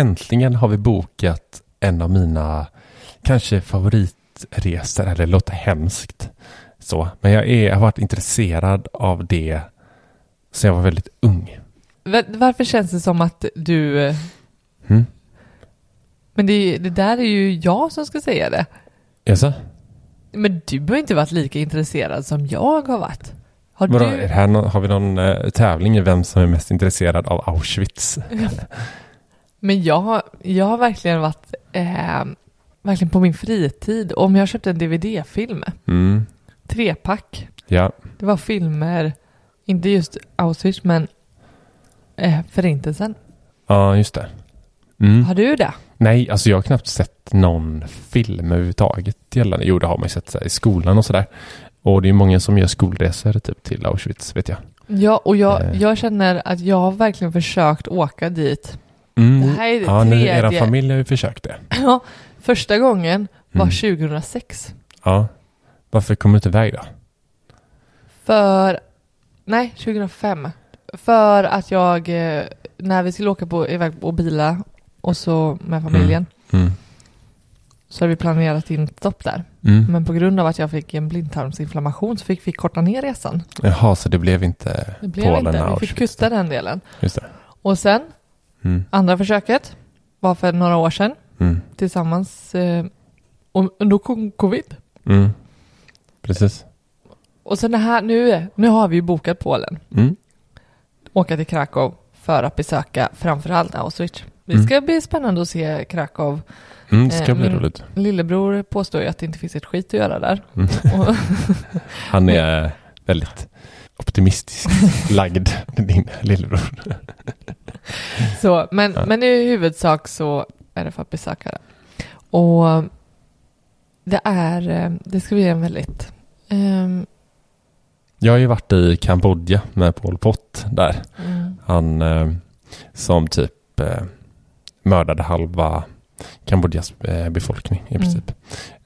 äntligen har vi bokat en av mina kanske favoritresor, eller det låter hemskt så, men jag, är, jag har varit intresserad av det sen jag var väldigt ung. Va- Varför känns det som att du... Mm. Men det, det där är ju jag som ska säga det. Jaså? Men du har inte varit lika intresserad som jag har varit. Har Vadå, du... här nå- har vi någon eh, tävling i vem som är mest intresserad av Auschwitz? Men jag har, jag har verkligen varit... Eh, verkligen på min fritid. Om jag köpte en DVD-film, Mm. trepack. Ja, Det var filmer, inte just Auschwitz, men eh, Förintelsen. ja just det. Mm. Har du det? Nej, alltså jag har knappt sett någon film överhuvudtaget gällande. Jo, det har man ju sett här, i skolan och sådär. Och det är många som gör skolresor typ till Auschwitz, vet jag. Ja, och jag, Eh. jag känner att jag har verkligen försökt åka dit. Mm. Det här är det ja, tredje. era familj har ju försökt det. Ja, första gången var Mm. 2006. Ja. Varför kommer du inte iväg då? För, nej, 2005. För att jag, eh, när vi skulle åka på, iväg och bila och så med familjen, Mm. så hade vi planerat in stopp där. Mm. Men på grund av att jag fick en blindtarmsinflammation så fick vi korta ner resan. Jaha, så det blev inte Det blev Polen inte, vi fick kutta den delen. Just det. Och sen, Mm. andra försöket var för några år sedan Mm. tillsammans, eh, och då kom covid. Mm. Precis. Och sen här, nu, nu har vi ju bokat Polen. Mm. Åka till Krakow för att besöka framförallt Auschwitz. Det Mm. ska bli spännande att se Krakow. Mm, det ska Eh, bli roligt. Lillebror påstår ju att det inte finns ett skit att göra där. Mm. Han är väldigt optimistiskt lagd, din lillebror. så, men, Ja. men i huvudsak så är det för att besöka det. Och det är, eh, det ska bli en väldigt, ehm, Jag har ju varit i Kambodja med Pol Pot där. mm, Han eh, som typ eh, mördade halva Kambodjas eh, befolkning i Mm. princip.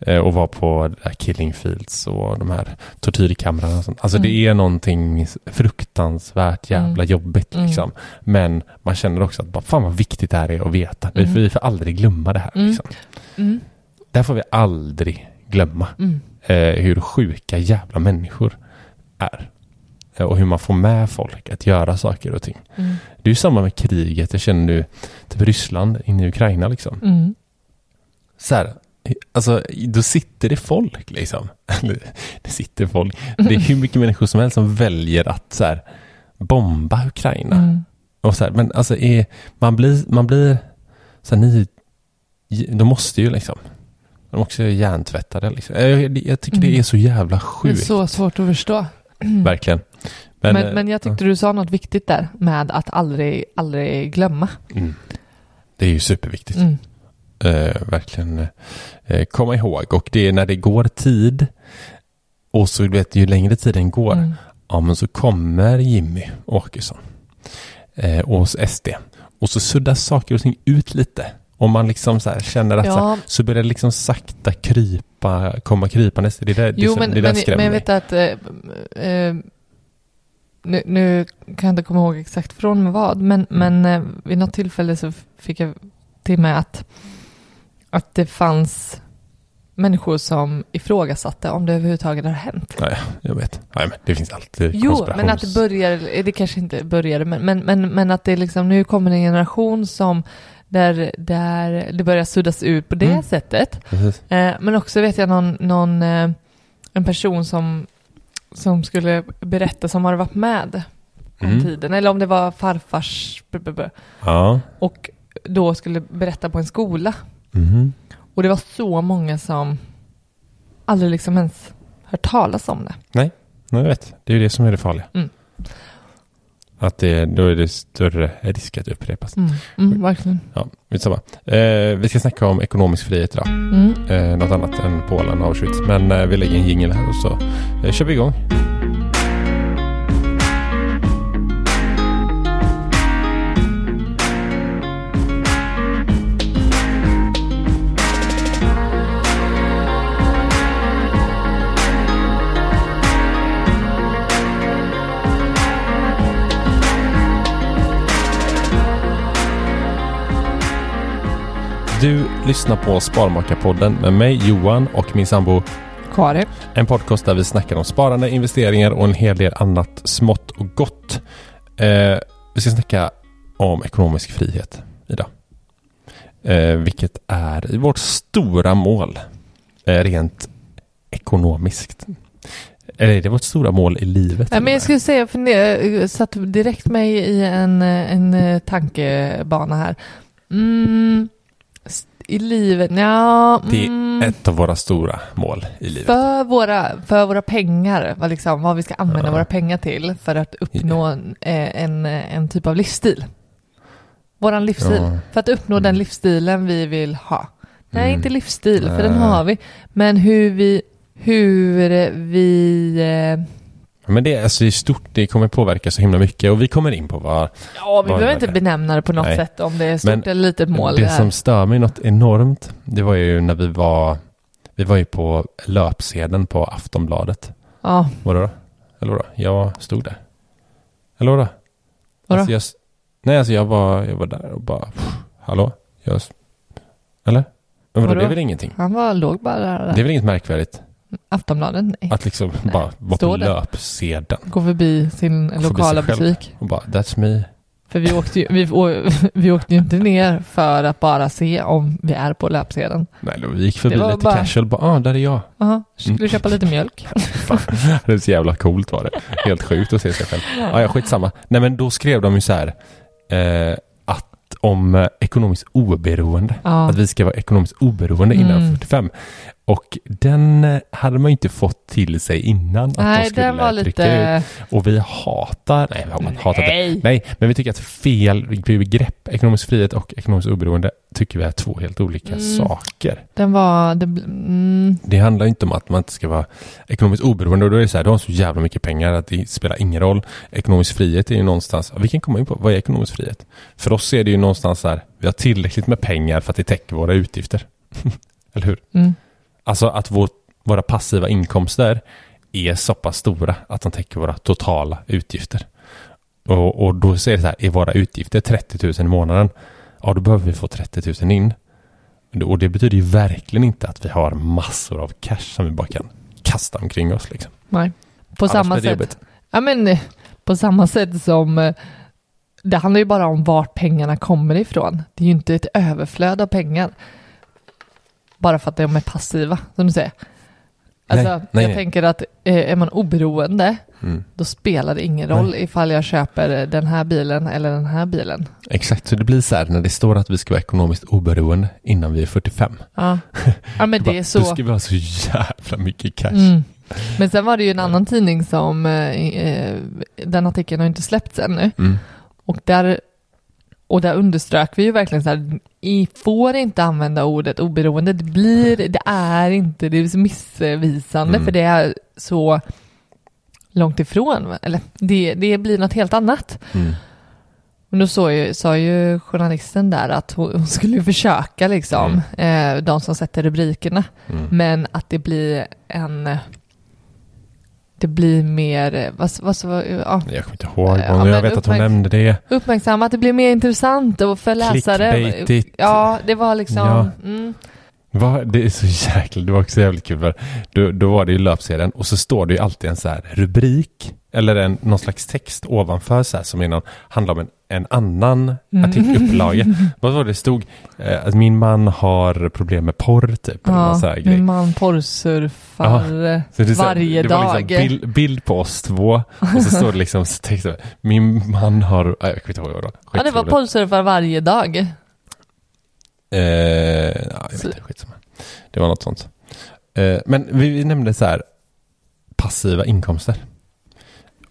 Eh, och var på där Killing Fields och de här tortyrkamrarna och sånt. Alltså Mm. det är någonting fruktansvärt jävla Mm. jobbigt Mm. liksom. Men man känner också att bara, fan vad viktigt det här är att veta. Vi, Mm. får, vi får aldrig glömma det här. Mm. Liksom. mm, Det här får vi aldrig glömma. mm, Eh, hur sjuka jävla människor är. Eh, och hur man får med folk att göra saker och ting. mm, Det är ju samma med kriget. Jag känner nu, typ Ryssland inne i Ukraina liksom. mm. Så här, alltså då sitter det folk liksom. Det sitter folk. Det är hur mycket människor som helst som väljer att så här, bomba Ukraina. Mm. Och så här, men alltså är, man blir, man blir, så här, ni, de måste ju liksom. De är också hjärntvättade liksom. Jag, jag tycker det Mm. är så jävla Det är sjukt. så svårt att förstå. Verkligen. Men, eh, men, jag tyckte du sa något viktigt där med att aldrig, aldrig glömma. mm, det är ju superviktigt. Mm. eh, verkligen eh, komma ihåg. Och det är när det går tid och så vet ju längre tiden går, Mm. ja men så kommer Jimmy Åkesson eh, och SD och så suddas saker och ting ut lite. Om man liksom så här känner att så, här, Ja, så börjar det liksom sakta krypa, komma krypandes. Det är där, jo det, men, det där men, men jag vet att eh, eh, nu, nu kan jag inte komma ihåg exakt från vad, men, Mm. men eh, vid något tillfälle så fick jag till mig att, att det fanns människor som ifrågasatte om det överhuvudtaget har hänt. Ja, jag vet. Nej, men det finns alltid Jo, men att det börjar, det kanske inte började, men, men, men, men att det liksom, nu kommer en generation som där, där det börjar suddas ut på det Mm. sättet. Eh, men också vet jag någon, någon eh, en person som, som skulle berätta som har varit med om Mm. tiden, eller om det var farfars, Ja. och då skulle berätta på en skola. Mhm. Och det var så många som aldrig liksom ens hört talas om det. Nej, jag vet. Det är ju det som är det farliga. Mm. Att det, då är det större risk att det upprepas. Mm, mm, verkligen. Ja, samma. Eh, vi ska snacka om ekonomisk frihet idag. Mm. Eh, något annat än Polen och Auschwitz. Men eh, vi lägger en jingel här och så eh, kör vi igång. Du lyssnar på Sparmakarpodden med mig Johan och min sambo. Kari. En podcast där vi snackar om sparande, investeringar och en hel del annat smått och gott. Eh, vi ska snacka om ekonomisk frihet idag. Eh, vilket är vårt stora mål eh, rent ekonomiskt. Eller är det vårt stora mål i livet? Ja, men jag skulle säga, för jag satt direkt mig i en, en tankebana här. Mm, I livet, ja. Det är Mm, ett av våra stora mål i livet. för, våra, för våra pengar, vad, liksom, vad vi ska använda Ja. våra pengar till för att uppnå en, en, en typ av livsstil. Våran livsstil. Ja. För att uppnå den Mm. livsstilen vi vill ha. Nej, Mm. inte livsstil, för den Nej. har vi. Men hur vi, hur vi... Eh, Men det är alltså i stort, det kommer påverka så himla mycket och vi kommer in på vad ja, vi Vad behöver är inte det? benämna det på något Nej. sätt om det är stort Men eller litet mål. Det här. som stör mig något enormt, det var ju när vi var, vi var ju på löpsedeln på Aftonbladet. Ja, Vadå då? Eller vadå? Jag stod där. Eller vadå? vadå? Alltså jag, nej, alltså jag var, jag var där och bara, pff, hallå? Jag, eller? Men vadå, Vadå? det är väl ingenting? Han var, låg bara där. Det är väl inget märkvärdigt Aftonbladet, nej. att liksom bara vara Står på löpsedeln Gå förbi sin förbi lokala sig själv. butik. och bara, that's me. För vi åkte, ju, vi, vi åkte ju inte ner för att bara se om vi är på löpsedeln. Nej, då vi gick förbi Det var lite bara- casual, bara, ah, där är jag. Jaha, skulle Mm. du köpa lite mjölk? Det är så jävla coolt var det. Helt sjukt att se sig själv. Ja, ja, skitsamma. Nej, men då skrev de ju så här eh, att om eh, ekonomiskt oberoende. Ja. Att vi ska vara ekonomiskt oberoende innan Mm. 45. Och den eh, hade man ju inte fått till sig innan att Nej, de skulle den var lite... ut. Och vi hatar, nej, vi har hatat det. Nej. Nej, men vi tycker att fel begrepp, ekonomisk frihet och ekonomiskt oberoende, tycker vi är två helt olika Mm. saker. Den var... Det, mm, Det handlar inte om att man inte ska vara ekonomiskt oberoende och då är det så här, du har så jävla mycket pengar att det spelar ingen roll. Ekonomisk frihet är ju någonstans, vi kan komma in på, vad är ekonomisk frihet? För oss är det ju någonstans så här, vi har tillräckligt med pengar för att det täcker våra utgifter. Eller hur? mm. Alltså att vår, våra passiva inkomster är så pass stora att de täcker våra totala utgifter. Och, och då säger det så här, är våra utgifter 30 000 i månaden? Ja, då behöver vi få 30 000 in. Och det betyder ju verkligen inte att vi har massor av cash som vi bara kan kasta omkring oss. Liksom. Nej. På Annars samma sätt. jobbigt. Ja, men på samma sätt som eh, det handlar ju bara om vart pengarna kommer ifrån. Det är ju inte ett överflöd av pengar. Bara för att de är passiva, som du säger. Alltså, Nej, nej, jag nej. tänker att eh, är man oberoende, Mm. då spelar det ingen roll ifall jag köper den här bilen eller den här bilen. Exakt, så det blir så här när det står att vi ska vara ekonomiskt oberoende innan vi är 45. Ja, ja men det är bara, så. Då ska vi ha så jävla mycket cash. Mm. Men sen var det ju en annan tidning som, eh, eh, den artikeln har inte släppts ännu. Mm. Och där, och där underströk vi ju verkligen så här, i får inte använda ordet oberoende, det blir, det är inte, det är så missvisande Mm. för det är så långt ifrån, eller det, det blir något helt annat. Mm. Men då så ju, sa ju journalisten där att hon, hon skulle försöka liksom, eh, de som sätter rubrikerna, Mm. men att det blir en, det blir mer, eh, vad, vad, vad, ja, Jag kommer inte ihåg, Ja, men jag vet att hon nämnde det. uppmärksamma, att det blir mer intressant och för läsare. Ja, det var liksom, Ja. mm, Va? Det är så jäkla, det var också jävligt kul för då, då var det ju löpsedeln och så står det ju alltid en så här rubrik eller en, någon slags text ovanför så här som är någon, handlar om en, en annan Mm. artikelupplaga. Vad var det stod? Eh, att min man har problem med porr typ. ja, grej. min man porrsurfar det här, varje det var dag. Liksom bild, bild på oss två och så står det liksom text, min man har, jag kommer inte ihåg vad det var. ja, det var porrsurfar varje dag. Eh, ja, jag Så- vet inte, skitsamma. Det var något sånt. Eh, men vi, vi nämnde så här passiva inkomster.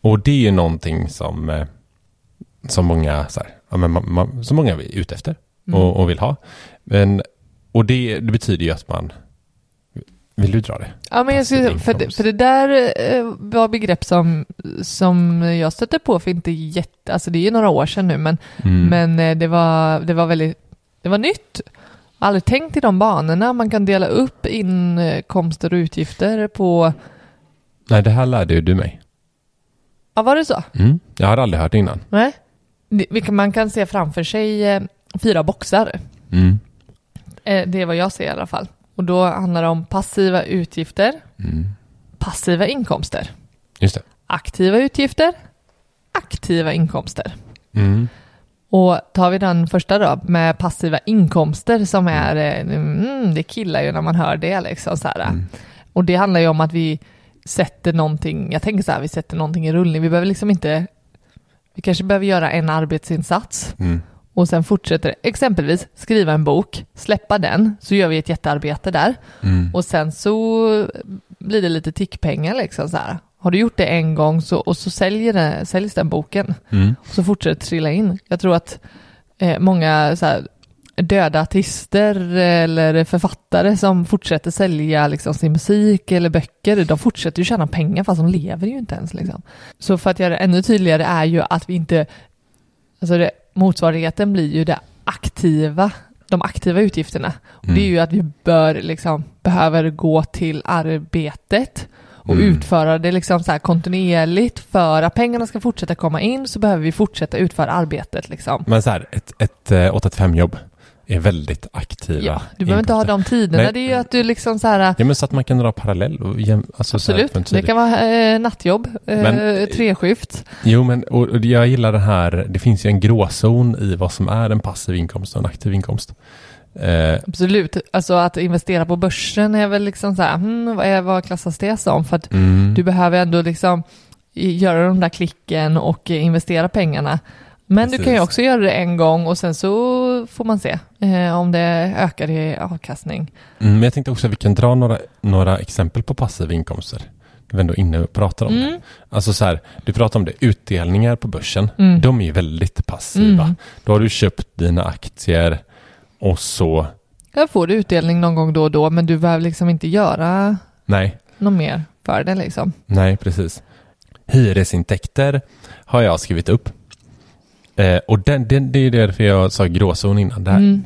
Och det är ju någonting som, eh, som många så här, ja, men man, man, som många är ute efter Mm. och, och vill ha. Men, och det, det betyder ju att man vill du dra det? Ja, men jag skulle, för, det, för det där eh, var begrepp som, som jag stötte på för inte jätte, alltså det är ju några år sedan nu, men, Mm. men eh, det var, det var väldigt, det var nytt. Aldrig tänkt i de banorna, man kan dela upp inkomster och utgifter på, Nej, det här lärde ju du mig. ja var det så? Mm. Jag hade aldrig hört det innan. Nej. Vilka man kan se framför sig eh, fyra boxar. Mm. Eh, Det är vad jag ser i alla fall. Och då handlar det om passiva utgifter, Mm. passiva inkomster. Aktiva utgifter, aktiva inkomster. Mm. Och tar vi den första då med passiva inkomster som är, eh, mm, det killar ju när man hör det liksom så. Mm. Och det handlar ju om att vi sätter någonting, jag tänker så här, vi sätter någonting i rullning. Vi behöver liksom inte, vi kanske behöver göra en arbetsinsats Mm. och sen fortsätter exempelvis skriva en bok, släppa den, så gör vi ett jättearbete där. Mm. Och sen så blir det lite tickpengar liksom så här. Har du gjort det en gång så, och så säljer det, säljs den boken Mm. och så fortsätter det trilla in. Jag tror att eh, många så här, döda artister eller författare som fortsätter sälja liksom, sin musik eller böcker, de fortsätter ju tjäna pengar fast de lever ju inte ens. Liksom. Så för att göra det ännu tydligare är ju att vi inte, alltså det, motsvarigheten blir ju det aktiva, de aktiva utgifterna. Och det är ju att vi bör, liksom, behöver gå till arbetet och Mm. utföra det liksom så här kontinuerligt för att pengarna ska fortsätta komma in så behöver vi fortsätta utföra arbetet liksom. Men så här, ett, ett eh, 8-5 jobb är väldigt aktiva. Ja, du behöver inte ha de tiderna, Men- det är ju att du liksom så här Ja, men så att man kan dra parallell och jäm, alltså Absolut, det kan vara eh, nattjobb, eh, Men- treskift. Jo, men och, och jag gillar det här, det finns ju en gråzon i vad som är en passiv inkomst och en aktiv inkomst. Eh, Absolut, alltså att investera på börsen är väl liksom så här, hmm, vad, är, vad klassas det som? För att mm, du behöver ändå liksom göra de där klicken och investera pengarna. Men du kan ju också göra det en gång och sen så får man se eh, om det ökar i avkastning. mm, men jag tänkte också att vi kan dra några, några exempel på passiva inkomster. Vi är ändå inne och pratar om det. Mm. Alltså så här, du pratar om det, utdelningar på börsen, Mm. de är ju väldigt passiva. Mm. Då har du köpt dina aktier och så, Jag får du utdelning någon gång då och då, men du behöver liksom inte göra nej, något mer för det liksom. nej precis. Hyresintäkter har jag skrivit upp. Eh, och den, den, det är därför jag sa gråzon innan. Det här, Mm.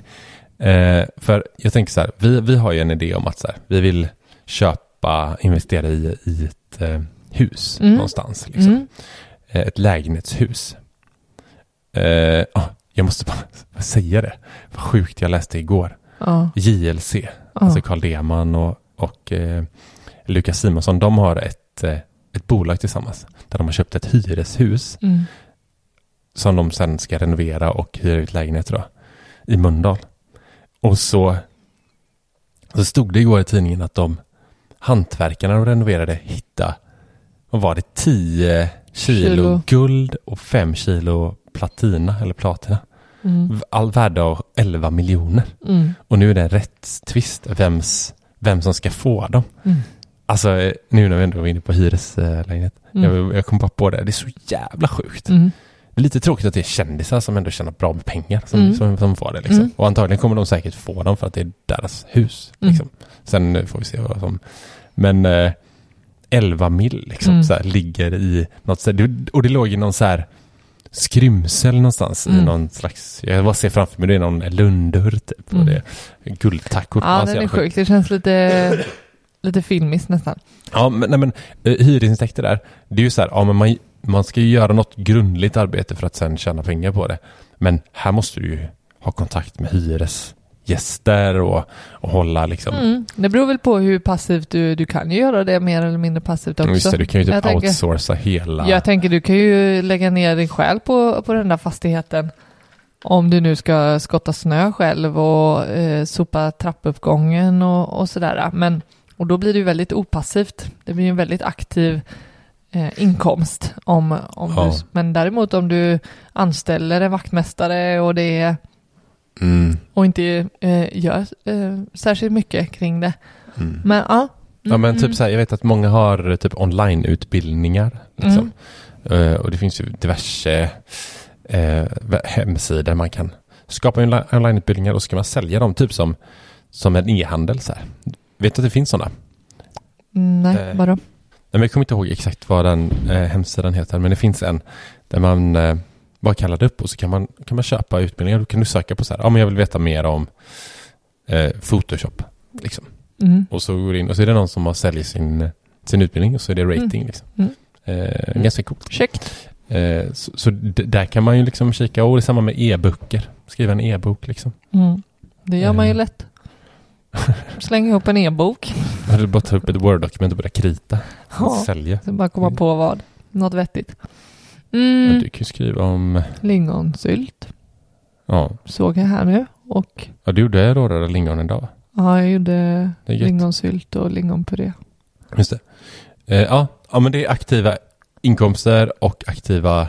Eh, för jag tänker så här, vi, vi har ju en idé om att så här, vi vill köpa, investera i, i ett eh, hus Mm. någonstans. Liksom. Mm. Eh, ett lägenhetshus. Ah, jag måste bara säga det. Vad sjukt jag läste igår. Ja. JLC, Ja. alltså Carl Deman och, och eh, Lukas Simonsson, de har ett, ett bolag tillsammans där de har köpt ett hyreshus Mm. Som de sen ska renovera och hyra ut lägenheter då, i Mölndal. Och så, så stod det igår i tidningen att de hantverkarna de renoverade hittade, vad var det, 10 kilo, Kilo. guld och 5 kilo platina eller platina. Mm. All värde av 11 miljoner. Mm. Och nu är det en rättstvist vems, vem som ska få dem. Mm. Alltså eh, nu när vi ändå var inne på hyreslägenhet. Mm. Jag, jag kom bara på det, det är så jävla sjukt. Mm. Det är lite tråkigt att det är kändisar som ändå tjänar bra med pengar som, Mm. som, som får det. Liksom. Mm. Och antagligen kommer de säkert få dem för att det är deras hus. Mm. Liksom. Sen eh, får vi se vad som... Men eh, 11 mil liksom, Mm. så här, ligger i något det- Och det låg i någon så här skrymsel någonstans i Mm. någon slags... Jag bara ser framför mig, det är någon lundur typ. Och Mm. det är guldtackor. Ja, den är sjuk. Det känns lite, lite filmiskt nästan. Ja, men, nej, men eh, hyresintäkter där, det är ju så här, ja men man, man ska ju göra något grundligt arbete för att sen tjäna pengar på det. Men här måste du ju ha kontakt med hyresgäster och, och hålla liksom, Mm. Det beror väl på hur passivt du, du kan ju göra det mer eller mindre passivt också. just det, du kan ju Jag typ tänker- outsourca hela. Jag tänker du kan ju lägga ner din själ på, på den där fastigheten. Om du nu ska skotta snö själv och eh, sopa trappuppgången och, och sådär. Men, och då blir det ju väldigt opassivt. Det blir ju en väldigt aktiv eh, inkomst. Om, om Ja. du, men däremot om du anställer en vaktmästare och det är Mm, och inte eh, gör eh, särskilt mycket kring det. mm. Men ja. Ja men Mm. typ så här, jag vet att många har typ onlineutbildningar. Liksom. Eh, och det finns ju diverse eh, hemsidor man kan skapa onli- onlineutbildningar och så kan man sälja dem typ som, som en e-handel. Vet du att det finns sådana? Mm, Nej, Eh, vadå? Men jag kommer inte ihåg exakt vad den eh, hemsidan heter, men det finns en där man eh, bara kallar det upp och så kan man, kan man köpa utbildningar. Då kan du söka på så här, ja men jag vill veta mer om eh, Photoshop. Liksom. Mm. Och så går in och så är det någon som har säljer sin, sin utbildning och så är det rating. Liksom. Mm. Eh, ganska coolt. Eh, så så där kan man ju liksom kika, och det är samma med e-böcker. Skriva en e-bok liksom. Mm. Det gör man ju Eh. lätt. Slänga ihop en e-bok. Eller bara ta upp ett Word-dokument och börja krita. Ja. Sälja. Så bara komma på vad. Något vettigt. Mm, du kan ju skriva om... lingonsylt Ja, såg jag här nu. Och ja du gjorde rårade lingon idag. ja, jag gjorde lingonsylt och lingonpuré. Just det. Eh, ja, ja, men det är aktiva inkomster och aktiva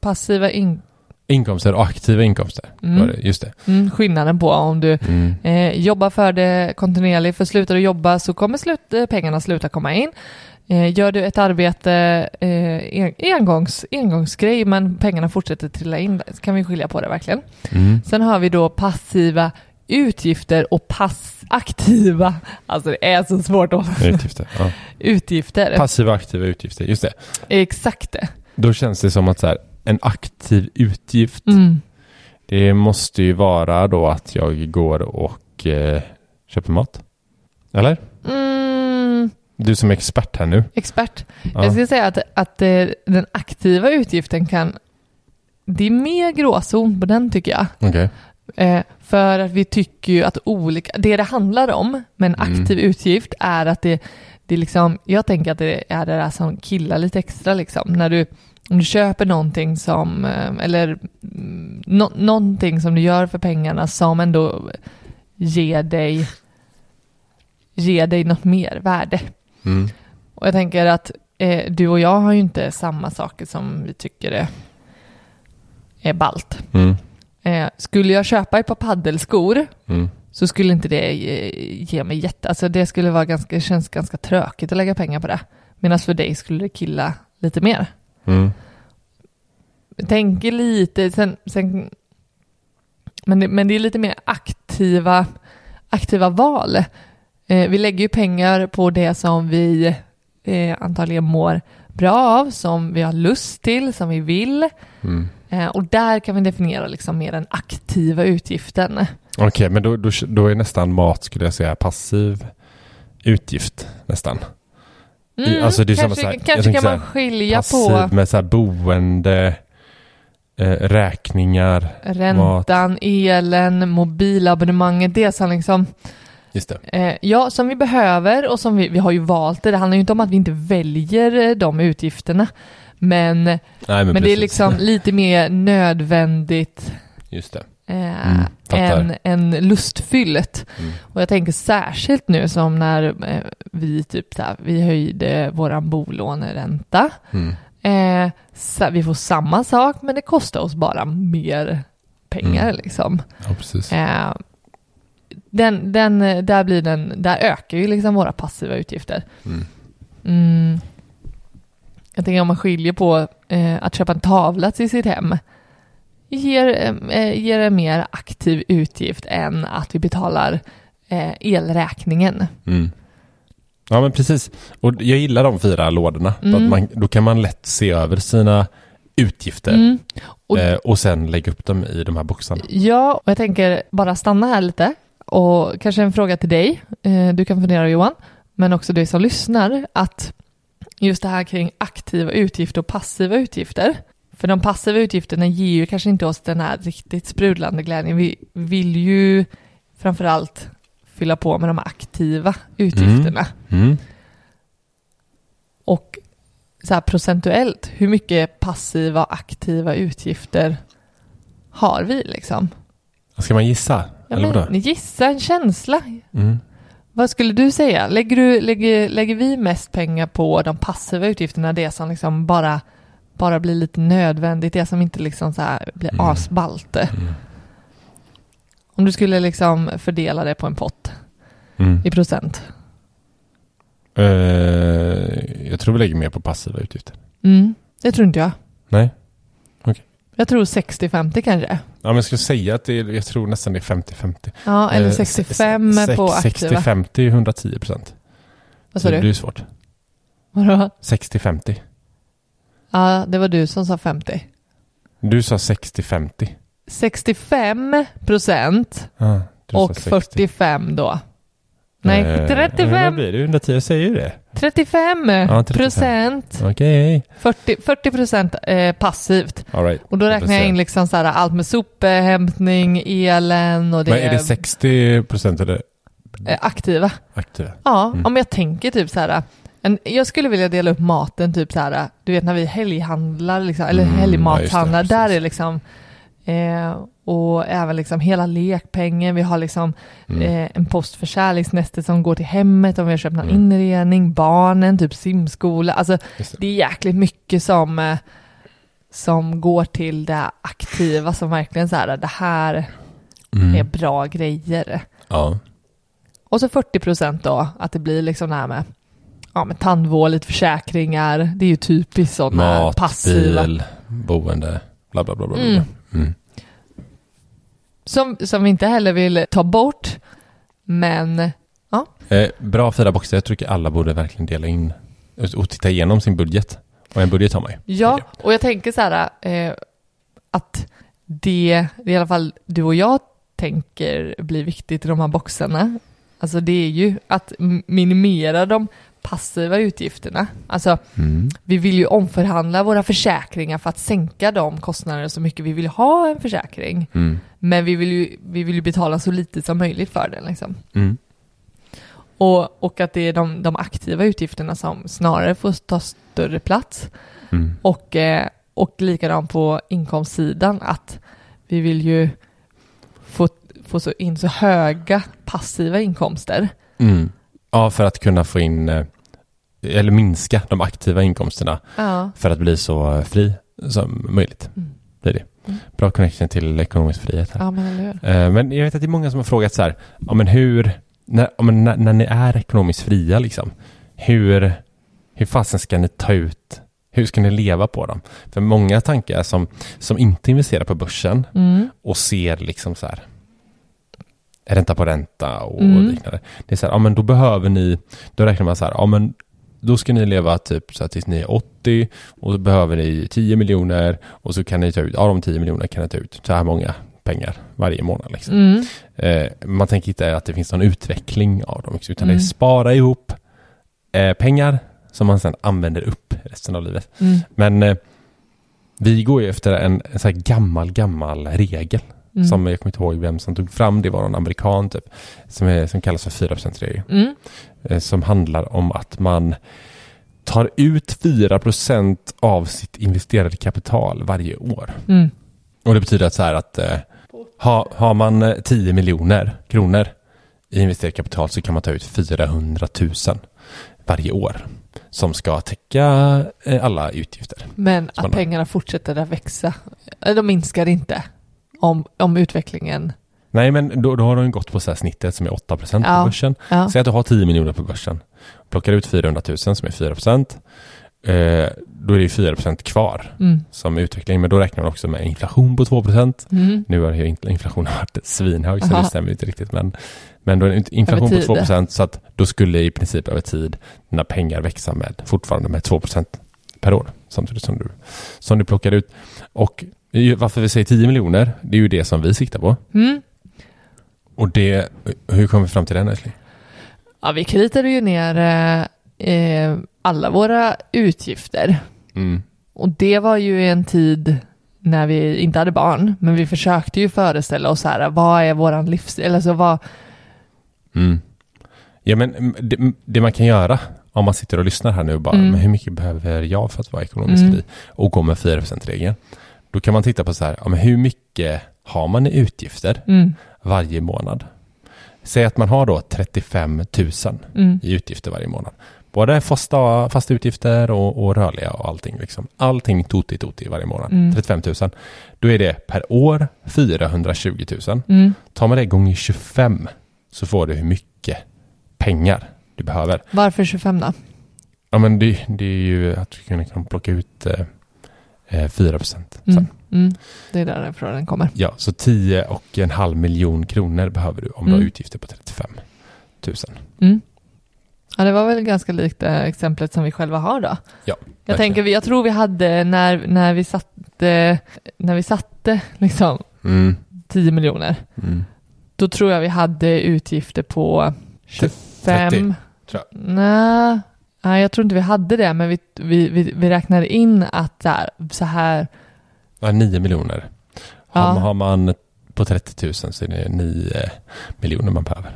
Passiva in... inkomster och aktiva inkomster. Mm. Det, just det. Mm, skillnaden på om du Mm. eh, jobbar för det kontinuerligt, för slutar du jobba så kommer slut, eh, pengarna sluta komma in. Eh, gör du ett arbete, eh, en, engångs, engångsgrej, men pengarna fortsätter trilla in, så kan vi skilja på det verkligen. Mm. Sen har vi då passiva utgifter och pass aktiva, alltså det är så svårt att Utgifter. Ja. utgifter. Passiva aktiva utgifter, just det. Exakt det. Då känns det som att så här, en aktiv utgift, Mm. det måste ju vara då att jag går och eh, köper mat. Eller? Mm, Du som är expert här nu. expert. Ja. Jag skulle säga att, att eh, den aktiva utgiften kan... Det är mer gråzon på den tycker jag. Okej. Eh, för att vi tycker ju att olika... Det det handlar om med en Mm. aktiv utgift är att det, det är liksom... Jag tänker att det är det där som killar lite extra liksom. När du, om du köper någonting som... eh, Eller mm, nå, någonting som du gör för pengarna som ändå ger dig... Ger dig något mer värde. Mm. Och jag tänker att eh, du och jag har ju inte samma saker som vi tycker är, är ballt. Mm. Eh, skulle jag köpa ett par paddelskor Mm. så skulle inte det ge, ge mig jätte... Alltså det skulle vara ganska, känns ganska tråkigt att lägga pengar på det. Medan för dig skulle det killa lite mer. Mm. Tänker lite, sen... sen men, det, men det är lite mer aktiva, aktiva val. Eh, vi lägger ju pengar på det som vi eh, antagligen mår bra av, som vi har lust till, som vi vill. Mm. Eh, och där kan vi definiera liksom mer den aktiva utgiften. Okej, men då, då, då är nästan mat, skulle jag säga, passiv utgift nästan. I- alltså det är samma kanske så här- kanske kan så man skilja Passiv på med så här boende, eh, räkningar. räntan, elen, mobilabonnemanget, det som liksom, Just det. eh, ja, som vi behöver och som vi, vi har ju valt det. Det handlar ju inte om att vi inte väljer eh, de utgifterna. Men, men, Nej, men, det är liksom lite mer nödvändigt Just det. Eh, Mm, än, än lustfyllt. Mm. Och jag tänker särskilt nu som när eh, vi typ här, vi höjde våran bolåneränta. Mm. Eh, så vi får samma sak men det kostar oss bara mer pengar Mm. liksom. Ja. Eh, den, den, där, blir den, där ökar ju liksom våra passiva utgifter. Mm. Mm. Jag tänker om man skiljer på eh, att köpa en tavla till sitt hem ger, eh, ger en mer aktiv utgift än att vi betalar eh, elräkningen. Mm. Ja, men precis. Och jag gillar de fyra lådorna. Mm. Man, då kan man lätt se över sina utgifter Mm. Och- eh, och sen lägga upp dem i de här boxarna. Ja, och jag tänker bara stanna här lite och kanske en fråga till dig. Eh, Du kan fundera Johan, men också du som lyssnar, att just det här kring aktiva utgifter och passiva utgifter. För de passiva utgifterna ger ju kanske inte oss den här riktigt sprudlande glädjen. Vi vill ju framförallt fylla på med de aktiva utgifterna. Mm. Och så här procentuellt, hur mycket passiva och aktiva utgifter har vi liksom? Ska man gissa? Ja, Eller vadå? gissa en känsla. Mm. Vad skulle du säga? Lägger, du, lägger, lägger vi mest pengar på de passiva utgifterna, det som liksom bara, bara blir lite nödvändigt, det som inte liksom så här blir Mm. asballt? Mm. Om du skulle liksom fördela det på en pott Mm. i procent? Eh, jag tror vi lägger mer på passiva utgifter. Mm, det tror inte jag. Nej? Jag tror 60-50 kanske. Ja, men jag skulle säga att det är, jag tror nästan det är 50-50. Ja, eller Eh, 65 sex- på aktiva. 60-50 är 110 procent. Vad sa Det du? blir svårt. Vadå? 60-50. Ja, det var du som sa 50. Du sa 60-50. 65 procent Ah, och sa 60. 45 då. Nej, Eh, Vad 35, blir det? 110, jag säger ju det. 35 Ja, 35. procent. Okej. 40, 40 procent eh, passivt. All right. Och då räknar jag in liksom så här allt med sophämtning, elen och det. Men är det 60 procent eller eh, aktiva. Aktiva. Ja, Mm. om jag tänker typ så här. En, jag skulle vilja dela upp maten typ så här. Du vet när vi helghandlar liksom, eller Mm, ja, helgmathandlar. det, där precis. är liksom eh, och även liksom hela lekpengen. Vi har liksom Mm. eh, en post för kärleksnästet som går till hemmet om vi har köpt någon Mm. inredning, barnen, typ simskola. Alltså det. det är jäkligt mycket som, eh, som går till det aktiva som verkligen så här, det här är Mm. bra grejer. Ja. Och så 40 procent då, att det blir liksom det här med, ja, med tandvård, lite försäkringar. Det är ju typiskt sådana Mat, passiva. bil, boende, bla bla bla. bla. Mm. Mm. Som, som vi inte heller vill ta bort. Men Eh, bra fyra boxar. Jag tycker alla borde verkligen dela in och titta igenom sin budget. Och en budget har man ju. ja, och jag tänker så här eh, att det, det i alla fall du och jag tänker blir viktigt i de här boxarna. Alltså det är ju att minimera de passiva utgifterna. Alltså Mm. Vi vill ju omförhandla våra försäkringar för att sänka de kostnaderna så mycket vi vill ha en försäkring. Mm. Men vi vill ju, vi vill ju betala så lite som möjligt för den. Liksom. Mm. Och, och att det är de, de aktiva utgifterna som snarare får ta större plats. Mm. Och, eh, och likadant på inkomstsidan att vi vill ju få, få så in så höga passiva inkomster. Mm. Ja, för att kunna få in eh, eller minska de aktiva inkomsterna Ja. för att bli så fri som möjligt. Mm. Det är det. Mm. Bra connection till ekonomisk frihet här. Ja, men? Eh, Men jag vet att det är många som har frågat så här, ja men hur, när, ja, men när, när ni är ekonomiskt fria liksom, hur, hur fasen ska ni ta ut, hur ska ni leva på dem? För många tankar som, som inte investerar på börsen Mm. och ser liksom så här ränta på ränta och Mm. liknande. Det är så här, ja men då behöver ni, då räknar man så här, ja men då ska ni leva typ så att tills ni är 80 och så behöver ni 10 miljoner och så kan ni ta ut, av de 10 miljonerna kan ni ta ut så här många pengar varje månad liksom. Mm. Eh, man tänker inte att det finns någon utveckling av dem, utan det är Mm. spara ihop eh, pengar som man sedan använder upp resten av livet. Mm. Men eh, vi går ju efter en, en så här gammal, gammal regel Mm. som jag kommer inte ihåg vem som tog fram, det var någon amerikan typ, som, är, som kallas för 4%-regeln. Mm. Eh, som handlar om att man tar ut 4% av sitt investerade kapital varje år. Mm. Och det betyder att så här att eh, ha, har man eh, 10 miljoner kronor i investerat kapital så kan man ta ut 400 000 varje år som ska täcka eh, alla utgifter. Men att pengarna fortsätter att växa. Eh, De minskar inte om, om utvecklingen. Nej, men då, då har de gått på så snittet som är 8 procent Ja. på börsen. Ja. Säg att du har 10 miljoner på börsen. Plockar ut 400 000 som är 4 procent. Eh, då är det ju 4 procent kvar Mm. som utveckling. Men då räknar man också med inflation på 2 procent. Mm. Nu har inflationen varit svinhög så Aha. det stämmer inte riktigt. Men, men då är det inflation på tid. 2 procent så att då skulle i princip över tid dina pengar växa med fortfarande med 2 procent per år. Samtidigt som du, som du plockar ut. Och varför vi säger 10 miljoner, det är ju det som vi siktar på. Mm. Och det, hur kom vi fram till den älskling? Ja, vi kritade ju ner eh, eh, alla våra utgifter. Mm. Och det var ju en tid när vi inte hade barn, men vi försökte ju föreställa oss här, vad är våran livsstil, eller så vad, Mm. Ja men mm, det, det man kan göra om man sitter och lyssnar här nu bara, Mm. men hur mycket behöver jag för att vara ekonomiskt Mm. fri? Och gå med 4%-regeln. Då kan man titta på så här, ja, men hur mycket har man i utgifter mm, varje månad? Säg att man har då 35 000 mm, i utgifter varje månad. Både fasta, fasta utgifter och, och rörliga och allting. Liksom. Allting toti toti varje månad. Mm. 35 000. Då är det per år 420 000. mm. Tar man det gånger 25 så får du hur mycket pengar du behöver. Varför 25 då? Ja men det, det är ju att du kan, plocka ut eh, 4 procent. Mm, mm. Det är därifrån den kommer. Ja, så 10 och en halv miljon kronor behöver du om du har Mm. utgifter på 35 000. Mm. Ja, det var väl ganska likt det exemplet som vi själva har då. Ja, Jag tänker, jag tror vi hade när, när vi satte, när vi satte liksom Mm, 10 miljoner, mm. då tror jag vi hade utgifter på 25. 30, tror Nej, nej, jag tror inte vi hade det, men vi, vi, vi, vi räknade in att så här, så här Ja, 9 miljoner. Ja. har man på 30 000 så är det 9 miljoner man behöver.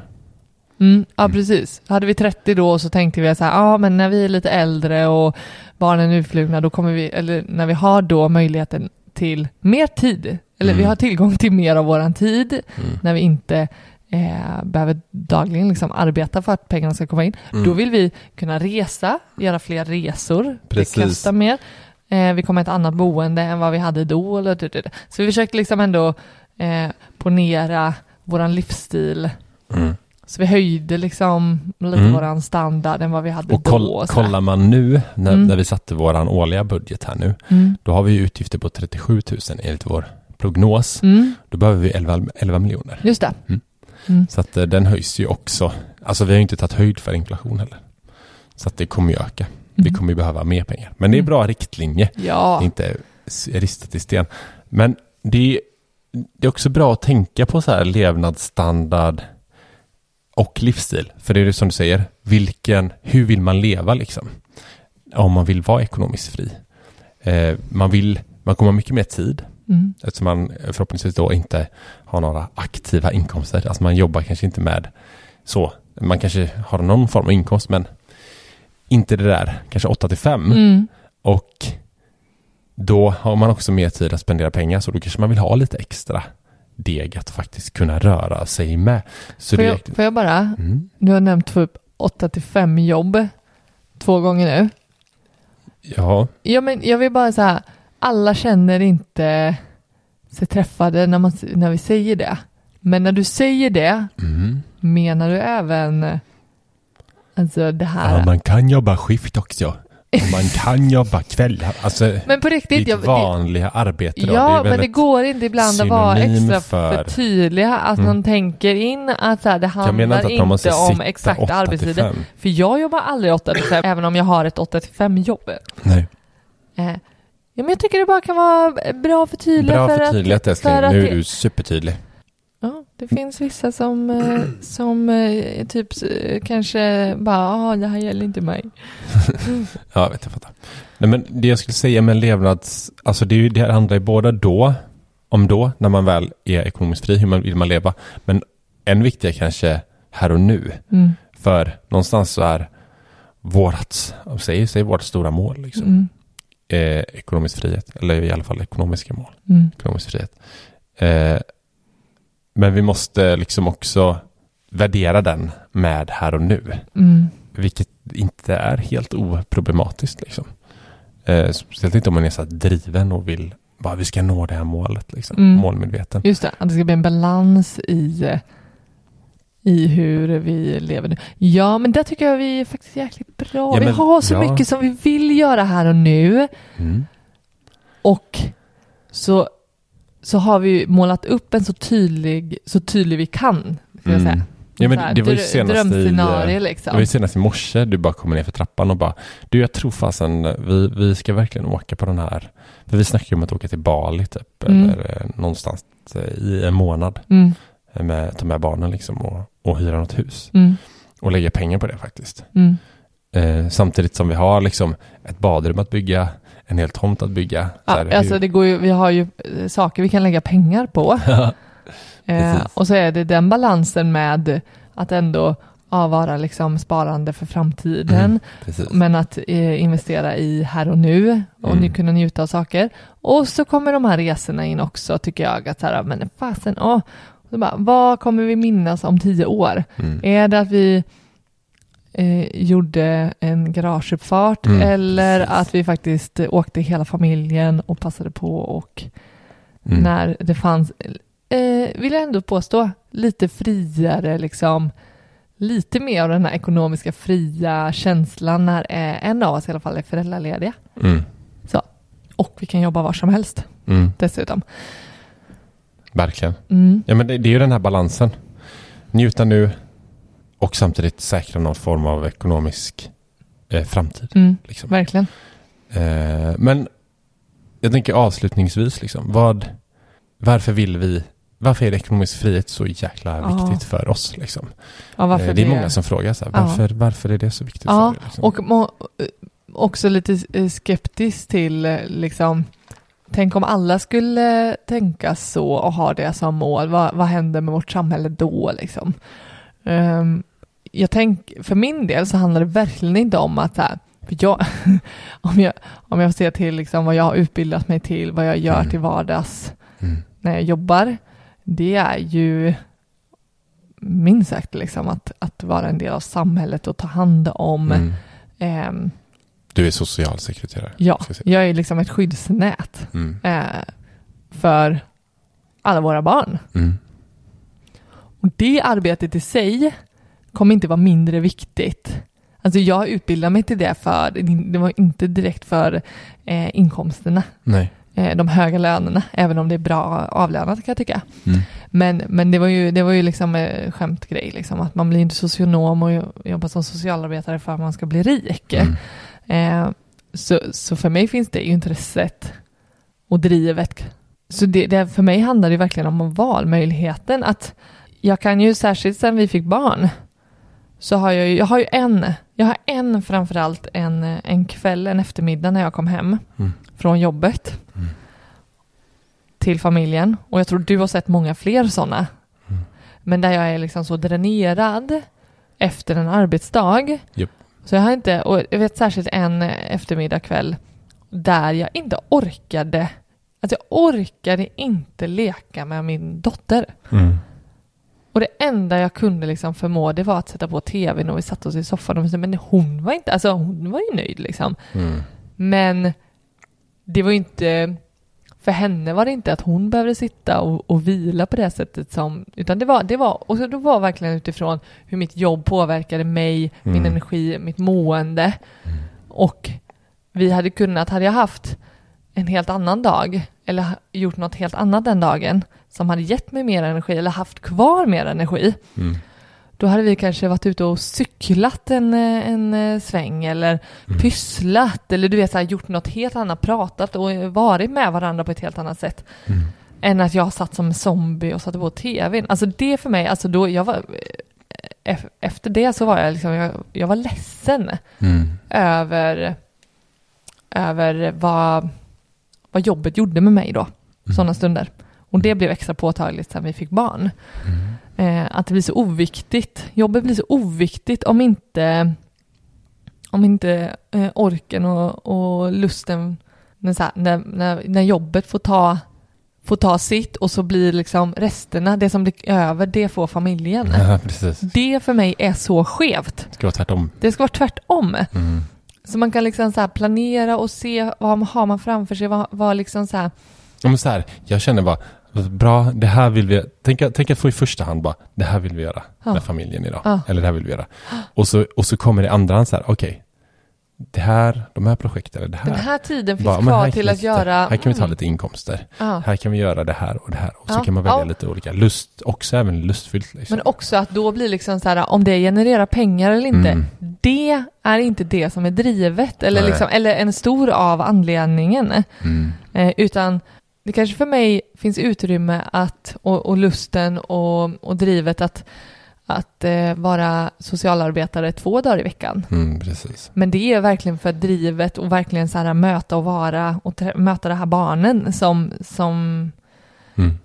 Mm, ja, Mm. precis. Hade vi 30 då så tänkte vi så här, ja men när vi är lite äldre och barnen är utflugna då kommer vi, eller när vi har då möjligheten till mer tid, eller vi Mm. har tillgång till mer av våran tid Mm. när vi inte eh, behöver dagligen liksom arbeta för att pengarna ska komma in. Mm. Då vill vi kunna resa, göra fler resor. Precis. Det kostar mer. Eh, vi kommer ett annat boende än vad vi hade då. Eller, det, det, det. Så vi försökte liksom ändå eh, ponera våran livsstil. Mm. Så vi höjde liksom lite Mm. våran standard än vad vi hade Och då. koll, och sådär. kollar man nu, när, Mm. när vi satte våran årliga budget här nu, Mm. då har vi utgifter på 37 000 enligt vår prognos. Mm. Då behöver vi 11, 11 miljoner. Just det. Mm. Så att eh, den höjs ju också. Alltså vi har inte tagit höjd för inflation heller. Så att det kommer ju öka. Vi Mm. kommer ju behöva mer pengar. Men det är Mm. bra riktlinje. Ja. Inte ristat i sten. Men det är, det är också bra att tänka på så här levnadsstandard och livsstil. För det är det som du säger, vilken, hur vill man leva liksom? Om man vill vara ekonomiskt fri. Eh, man vill, man kommer ha mycket mer tid Mm. eftersom man förhoppningsvis då inte har några aktiva inkomster. Alltså man jobbar kanske inte med så. Man kanske har någon form av inkomst men inte det där, kanske 8 till 5. Mm. Och då har man också mer tid att spendera pengar så då kanske man vill ha lite extra deg att faktiskt kunna röra sig med. Så Får, det jag, får jag bara, mm, du har nämnt typ 8 till 5 jobb två gånger nu. Ja, Ja, men jag vill bara säga, alla känner inte sig träffade när, man, när vi säger det. Men när du säger det, mm. menar du även alltså det här? ja, man kan jobba skift också. Och man kan jobba kvällar. Alltså men på riktigt, ditt jag, det, vanliga arbete då. ja, det men det går inte ibland att vara extra för- för tydliga, att Mm. man tänker in att så här, det handlar inte om sitta exakta 8 till arbetstider. 5. För jag jobbar aldrig 8 till 5, även om jag har ett 8 till 5 jobb. Nej. Eh, ja, men jag tycker det bara kan vara bra för tydliga. Bra för förtydligat att, älskling. för Nu är du supertydlig. Ja, det finns vissa som, eh, som eh, typ eh, kanske bara, ja, det här gäller inte mig. Ja, jag vet jag fattar. Nej, men det jag skulle säga med levnads... Alltså det är ju det här handlar ju både då, om då, när man väl är ekonomiskt fri, hur man vill man leva. Men än viktigare kanske här och nu. Mm. För någonstans så är vårat, säg, säg vårt stora mål liksom. Mm. Eh, ekonomisk frihet, eller i alla fall ekonomiska mål. Mm. Ekonomisk frihet. Eh, men vi måste liksom också värdera den med här och nu. Mm. Vilket inte är helt oproblematiskt liksom. Eh, speciellt inte om man är så driven och vill bara vi ska nå det här målet liksom. Mm. Målmedveten. Just det, att det ska bli en balans i, eh, i hur vi lever nu. Ja, men där tycker jag vi är faktiskt jäkligt bra. Ja, vi men- har så ja. mycket som vi vill göra här och nu. Mm. Och så, så har vi målat upp en så tydlig, så tydlig vi kan. Ska jag Mm. säga. Ja, men här, det var ju senast i, eh, Drömscenario Det liksom. var ju senast i morse du bara kommer ner för trappan och bara Du jag tror fasen vi, vi ska verkligen åka på den här För vi snackade ju om att åka till Bali typ Mm. Eller eh, någonstans eh, i en månad Mm, med, Ta med barnen liksom och, och hyra något hus mm, Och lägga pengar på det faktiskt mm. eh, Samtidigt som vi har liksom Ett badrum att bygga En hel tomt att bygga Så Ja, här, alltså hur- det går ju, vi har ju eh, saker vi kan lägga pengar på. Eh, och så är det den balansen med att ändå ja, vara liksom sparande för framtiden. Mm, Men att eh, investera i här och nu och Mm. nu kunna njuta av saker. Och så kommer de här resorna in också tycker jag. Att så här, men fasen, åh. Så bara, vad kommer vi minnas om tio år? mm. Är det att vi eh, gjorde en garageuppfart Mm, eller att vi faktiskt eh, åkte hela familjen och passade på och Mm. när det fanns, eh, vill jag ändå påstå, lite friare liksom, lite mer av den här ekonomiska fria känslan när eh, en av oss i alla fall är föräldralediga. Mm. Och vi kan jobba var som helst Mm. dessutom. Verkligen Mm. Ja men det, det är ju den här balansen. Njuta nu och samtidigt säkra någon form av ekonomisk eh, framtid. Mm. Liksom. Verkligen. Eh, men jag tänker avslutningsvis, liksom, vad, varför vill vi, varför är ekonomisk frihet så jäkla Ja. viktigt för oss? Liksom? Ja, varför Eh, det är många som frågar så här, Ja. varför, varför är det så viktigt Ja, för er? Liksom? Och må, också lite eh, skeptisk till eh, liksom Tänk om alla skulle tänka så och ha det som mål. Vad, vad händer med vårt samhälle då liksom? Ehm, jag tänk, för min del så handlar det verkligen inte om att här, jag, om, jag, om jag ser till liksom vad jag har utbildat mig till, vad jag gör Mm. till vardags Mm. när jag jobbar, det är ju minst sagt liksom att, att vara en del av samhället och ta hand om Mm. ehm, Du är socialsekreterare. Ja, jag är liksom ett skyddsnät Mm. eh, för alla våra barn. Mm. Och det arbetet i sig kommer inte vara mindre viktigt. Alltså jag utbildar mig till det för, det var inte direkt för eh, inkomsterna, Nej. eh, de höga lönerna, även om det är bra avlönat kan jag tycka. Mm. Men, men det var ju, det var ju liksom eh, skämtgrej, liksom, att man blir inte socionom och jo- jobbar som socialarbetare för att man ska bli rik. Mm. Eh, så, så för mig finns det intresset och drivet. Så det, det, för mig handlar det verkligen om valmöjligheten. Att jag kan ju särskilt sen vi fick barn så har jag jag har ju en, jag har en framförallt en, en kväll, en eftermiddag när jag kom hem Mm. från jobbet Mm. till familjen. Och jag tror du har sett många fler sådana. Mm. Men där jag är liksom så dränerad efter en arbetsdag. Japp. Så jag har inte, och jag vet särskilt en eftermiddag kväll där jag inte orkade, alltså jag orkade inte leka med min dotter. Mm. Och det enda jag kunde liksom förmå det var att sätta på tvn och vi satt oss i soffan och sa, men hon var inte, alltså hon var ju nöjd liksom. Mm. Men det var ju inte, för henne var det inte att hon behövde sitta och, och vila på det sättet som, utan det var, det var, och så det var verkligen utifrån hur mitt jobb påverkade mig, min Mm. energi, mitt mående. Och vi hade kunnat, hade jag haft en helt annan dag eller gjort något helt annat den dagen som hade gett mig mer energi eller haft kvar mer energi, Mm. Då hade vi kanske varit ute och cyklat en, eh, en eh, sväng eller Mm. pysslat eller du vet så här, gjort något helt annat, pratat och varit med varandra på ett helt annat sätt Mm. än att jag satt som en zombie och satte på tvn. Alltså det för mig, alltså då jag var eh, ef- efter det så var jag liksom, jag, jag var ledsen Mm. över, över vad, vad jobbet gjorde med mig då, Mm. sådana stunder. Och det blev extra påtagligt sen vi fick barn. Mm. Eh, att det blir så oviktigt. Jobbet blir så oviktigt om inte, om inte eh, orken och, och lusten, när, här, när, när, när jobbet får ta, får ta sitt och så blir liksom resterna, det som blir över, det får familjen. Ja. Det för mig är så skevt. Det ska vara tvärtom. Det ska vara tvärtom. Mm. Så man kan liksom så planera och se vad man har man framför sig, vad, vad liksom så här, Ja, men så här, jag känner bara, bra, det här vill vi, tänk, tänk att få i första hand bara, det här vill vi göra Ja. med familjen idag. Ja. Eller det här vill vi göra. Och så, och så kommer det andra hand så här, okej, det här, de här projekten, det här. den här tiden finns bara, kvar till att sitta- göra... Här kan vi ta mm, lite inkomster. ja. Här kan vi göra det här och det här. Och så Ja, kan man välja ja. lite olika. Lust, också även lustfyllt. Liksom. Men också att då blir liksom så här, om det genererar pengar eller inte, Mm. det är inte det som är drivet, eller, Nej. liksom, eller en stor av anledningen. Mm. Eh, utan det kanske för mig finns utrymme att, och, och lusten och, och drivet att, att eh, vara socialarbetare två dagar i veckan. Mm. Men det är verkligen för drivet och verkligen så här möta och vara och möta de här barnen som, som Mm.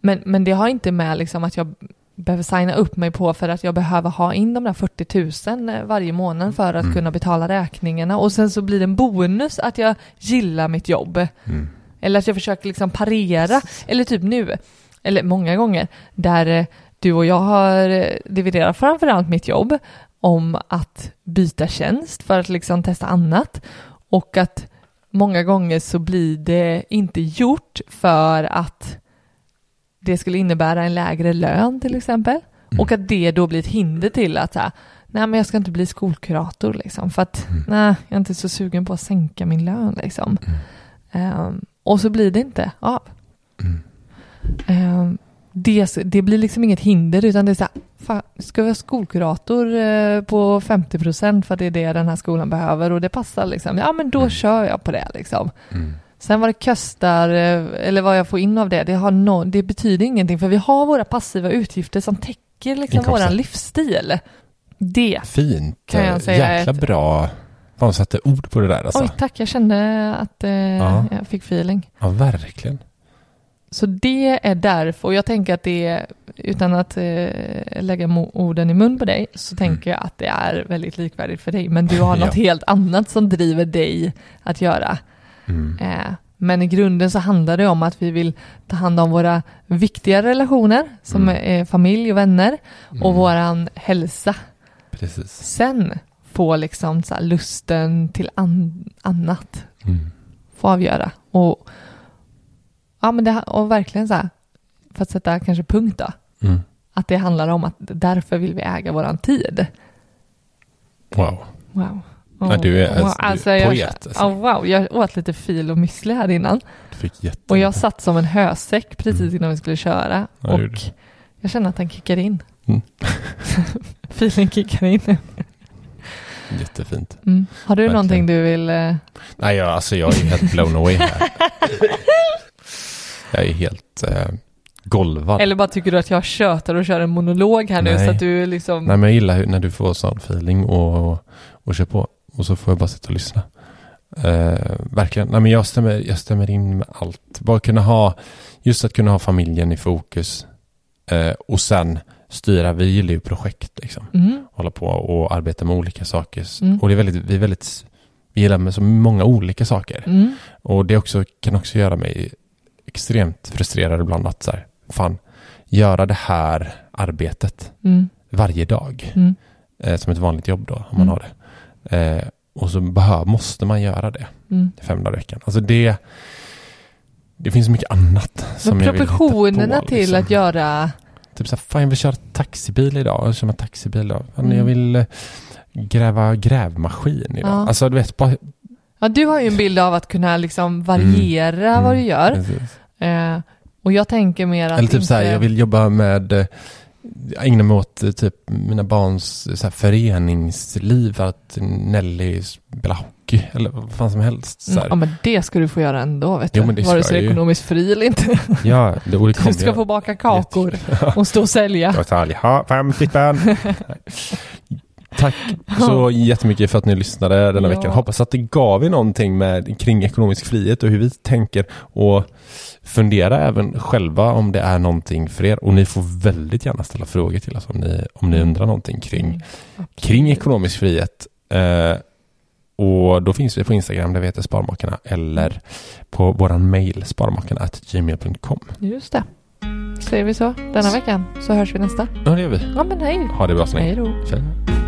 men, men det har inte med liksom att jag behöver signa upp mig på för att jag behöver ha in de där 40 000 varje månad för att Mm. kunna betala räkningarna och sen så blir det en bonus att jag gillar mitt jobb Mm. Eller att jag försöker liksom parera eller typ nu eller många gånger där eh, du och jag har eh, dividerat framförallt mitt jobb om att byta tjänst för att liksom testa annat och att många gånger så blir det inte gjort för att det skulle innebära en lägre lön till exempel Mm. och att det då blir ett hinder till att så här, nej men jag ska inte bli skolkurator liksom för att Mm. nej, jag är inte så sugen på att sänka min lön liksom. Mm. Ehm, och så blir det inte av. Mm. Det, det blir liksom inget hinder utan det är så här, fan, ska vi ha skolkurator eh, på 50 procent för att det är det den här skolan behöver och det passar liksom. Ja men då Mm. kör jag på det liksom. Mm. Sen vad det kostar eh, eller vad jag får in av det, det, har no, det betyder ingenting för vi har våra passiva utgifter som täcker liksom Inkomster. våran livsstil. Det. Fint. Kan jag säga Jäkla ett- bra. Fan, satte ord på det där alltså. Oj tack, jag kände att eh, Ja. jag fick feeling. Ja, verkligen. så det är därför, och jag tänker att det är, utan att eh, lägga orden i mun på dig, så tänker jag att det är väldigt likvärdigt för dig. Men du har något Ja. helt annat som driver dig att göra. Mm. Eh, men i grunden så handlar det om att vi vill ta hand om våra viktiga relationer, som Mm. är familj och vänner, och Mm. våran hälsa. Precis. Sen få liksom så lusten till an- annat Mm. få avgöra. Och, ja, men det, och verkligen så här, för att sätta kanske punkt då, Mm. att det handlar om att därför vill vi äga våran tid. Wow. Wow. Ja, du är- wow. alltså, du är jag, poet, alltså. oh, wow, jag åt lite fil och müsli här innan. Och jag satt som en hösäck precis Mm. innan vi skulle köra. Ja, och jag känner att den kickar in. Mm. Filen kickar in. Jättefint. Mm. Har du Verkligen. någonting du vill... eh, Nej, jag, alltså jag är helt blown away här. jag är helt eh, golvad. Eller bara tycker du att jag tjötar och kör en monolog här nu Nej. så att du liksom... Nej, men jag gillar hur, när du får sån feeling och, och, och kör på. Och så får jag bara sitta och lyssna. Eh, verkligen. Nej, men jag stämmer, jag stämmer in med allt. Bara kunna ha, just att kunna ha familjen i fokus. Eh, och sen styra, vi gillar ju projekt liksom. Mm. Hålla på och arbeta med olika saker. Mm. Och det är väldigt, vi är väldigt, vi gillar med så många olika saker. Mm. Och det också, kan också göra mig extremt frustrerad ibland att så här, fan, göra det här arbetet Mm. varje dag. Mm. Eh, som ett vanligt jobb då, om man Mm. har det. Eh, och så behöver, måste man göra det fem dagar i veckan. Alltså det, det finns mycket annat som Men jag vill hitta proportionerna på, till liksom. att göra... Typ så här, fan jag vill köra taxibil idag. Jag kör med taxibil idag. Fan, Mm. Jag vill eh, gräva grävmaskin idag. Ja. Alltså du vet, bara... Ja, du har ju en bild av att kunna liksom variera Mm. vad du gör. Eh, och jag tänker mer att Eller typ så här, inte... jag vill jobba med, eh, ägna mig åt eh, typ mina barns så här, föreningsliv, att Nelly spelar hockey eller vad fan som helst. Så här. Ja, men det ska du få göra ändå, vet Jo, du. men det Vare sig jag ju. ekonomiskt fri eller inte. Ja, det, och det Du ska jag- få baka kakor och stå och sälja. Detalj, ha 50 spänn. Nej. Tack så jättemycket för att ni lyssnade denna Ja. veckan. Hoppas att det gav er någonting med, kring ekonomisk frihet och hur vi tänker. Och fundera även själva om det är någonting för er. Och ni får väldigt gärna ställa frågor till oss om ni, om ni undrar någonting kring, Mm, kring ekonomisk frihet. Eh, och då finns vi på Instagram där vi heter Sparmakarna eller på våran mail sparmakarna.gmail.com. Just det. Säger vi så denna veckan så hörs vi nästa. Ja, det gör vi. Ja men hej. Ha det bra så länge. Hej då.